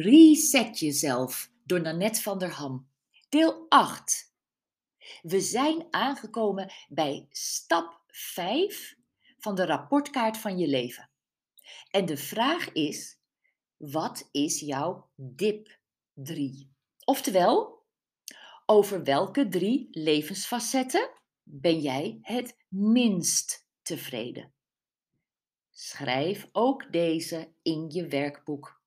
Reset jezelf door Nanette van der Ham. Deel 8. We zijn aangekomen bij stap 5 van de rapportkaart van je leven. En de vraag is: wat is jouw dip 3? Oftewel, over welke drie levensfacetten ben jij het minst tevreden? Schrijf ook deze in je werkboek.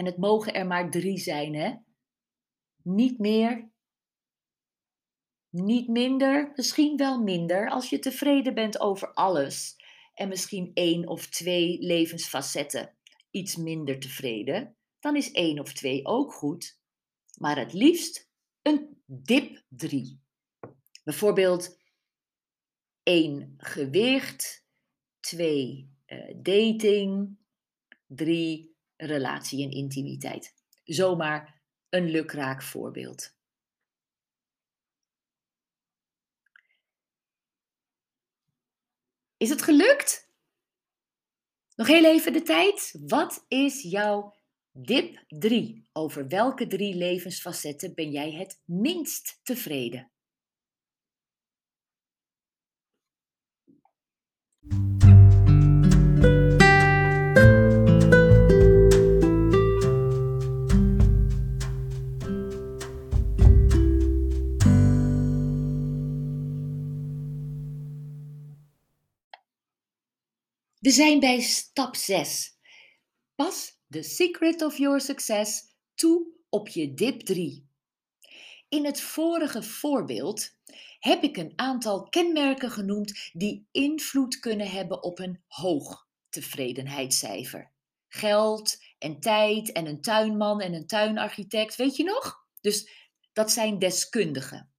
En het mogen er maar drie zijn, hè? Niet meer, niet minder, misschien wel minder als je tevreden bent over alles. En misschien één of twee levensfacetten iets minder tevreden, dan is één of twee ook goed. Maar het liefst een dip 3. Bijvoorbeeld 1 gewicht, 2 uh, dating, 3 relatie en intimiteit. Zomaar een lukraak voorbeeld. Is het gelukt? Nog heel even de tijd. Wat is jouw dip 3? Over welke drie levensfacetten ben jij het minst tevreden? We zijn bij stap 6. Pas The Secret of Your Success toe op je dip 3. In het vorige voorbeeld heb ik een aantal kenmerken genoemd die invloed kunnen hebben op een hoog tevredenheidscijfer. Geld en tijd en een tuinman en een tuinarchitect, weet je nog? Dus dat zijn deskundigen.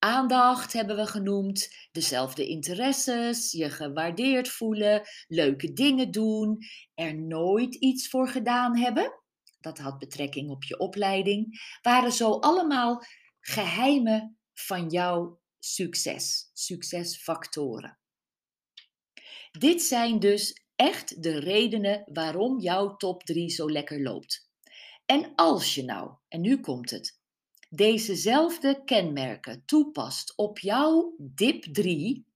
Aandacht hebben we genoemd, dezelfde interesses, je gewaardeerd voelen, leuke dingen doen, er nooit iets voor gedaan hebben. Dat had betrekking op je opleiding. Waren zo allemaal geheimen van jouw succes, succesfactoren. Dit zijn dus echt de redenen waarom jouw top 3 zo lekker loopt. En als je nou, en nu komt het, dezezelfde kenmerken toepast op jouw dip 3,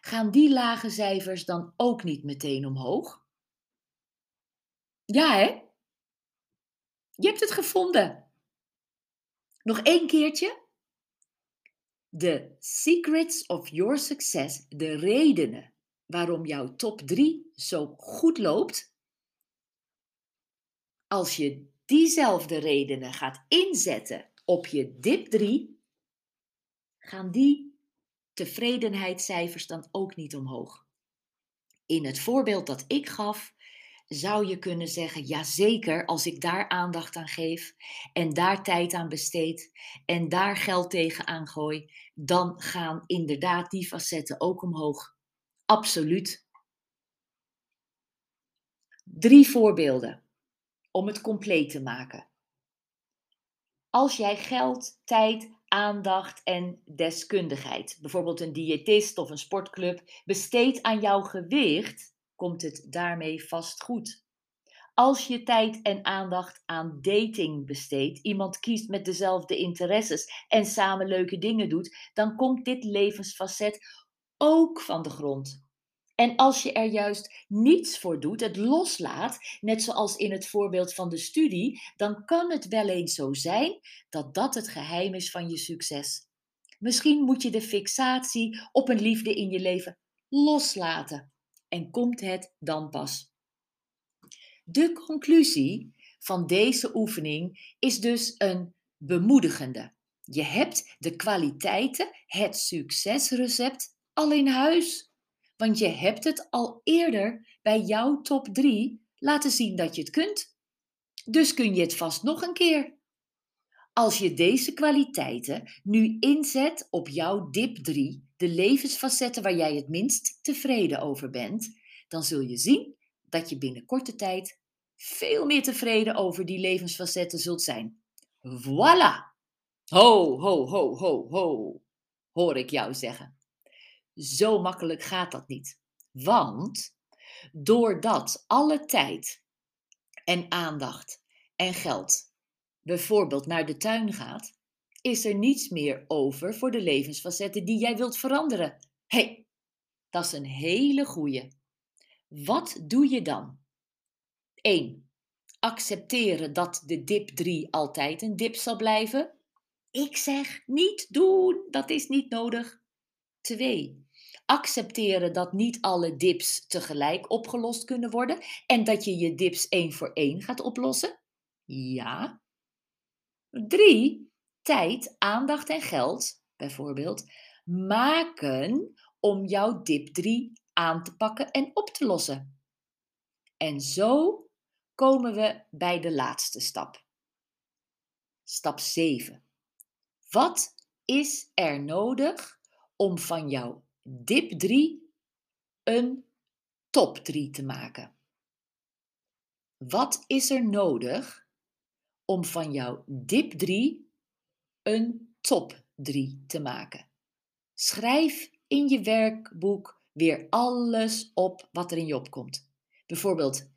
gaan die lage cijfers dan ook niet meteen omhoog? Ja, hè? Je hebt het gevonden. Nog één keertje. De secrets of your success, de redenen waarom jouw top 3 zo goed loopt. Als je diezelfde redenen gaat inzetten op je dip 3, gaan die tevredenheidscijfers dan ook niet omhoog. In het voorbeeld dat ik gaf, zou je kunnen zeggen: ja, zeker, als ik daar aandacht aan geef en daar tijd aan besteed en daar geld tegen aangooi, dan gaan inderdaad die facetten ook omhoog. Absoluut. Drie voorbeelden om het compleet te maken. Als jij geld, tijd, aandacht en deskundigheid, bijvoorbeeld een diëtist of een sportclub, besteedt aan jouw gewicht, komt het daarmee vast goed. Als je tijd en aandacht aan dating besteedt, iemand kiest met dezelfde interesses en samen leuke dingen doet, dan komt dit levensfacet ook van de grond. En als je er juist niets voor doet, het loslaat, net zoals in het voorbeeld van de studie, dan kan het wel eens zo zijn dat dat het geheim is van je succes. Misschien moet je de fixatie op een liefde in je leven loslaten en komt het dan pas. De conclusie van deze oefening is dus een bemoedigende. Je hebt de kwaliteiten, het succesrecept al in huis. Want je hebt het al eerder bij jouw top 3 laten zien dat je het kunt. Dus kun je het vast nog een keer. Als je deze kwaliteiten nu inzet op jouw dip 3, de levensfacetten waar jij het minst tevreden over bent, dan zul je zien dat je binnen korte tijd veel meer tevreden over die levensfacetten zult zijn. Voilà! Ho, ho, ho, ho, ho, hoor ik jou zeggen. Zo makkelijk gaat dat niet. Want doordat alle tijd en aandacht en geld bijvoorbeeld naar de tuin gaat, is er niets meer over voor de levensfacetten die jij wilt veranderen. Hé, hey, dat is een hele goeie. Wat doe je dan? 1. Accepteren dat de dip 3 altijd een dip zal blijven. Ik zeg niet doen, dat is niet nodig. 2. Accepteren dat niet alle dips tegelijk opgelost kunnen worden en dat je je dips één voor één gaat oplossen. Ja. 3. Tijd, aandacht en geld, bijvoorbeeld, maken om jouw dip 3 aan te pakken en op te lossen. En zo komen we bij de laatste stap. Stap 7. Wat is er nodig om van jouw dip 3 een top 3 te maken? Wat is er nodig om van jouw dip 3 een top 3 te maken? Schrijf in je werkboek weer alles op wat er in je opkomt. Bijvoorbeeld,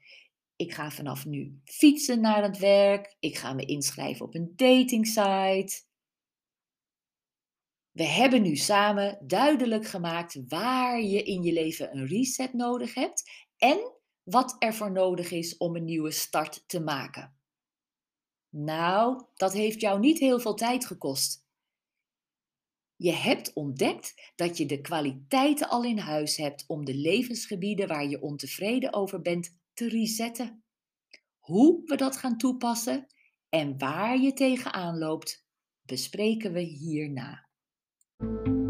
ik ga vanaf nu fietsen naar het werk. Ik ga me inschrijven op een datingsite. We hebben nu samen duidelijk gemaakt waar je in je leven een reset nodig hebt en wat er voor nodig is om een nieuwe start te maken. Nou, dat heeft jou niet heel veel tijd gekost. Je hebt ontdekt dat je de kwaliteiten al in huis hebt om de levensgebieden waar je ontevreden over bent te resetten. Hoe we dat gaan toepassen en waar je tegenaan loopt, bespreken we hierna. Thank you.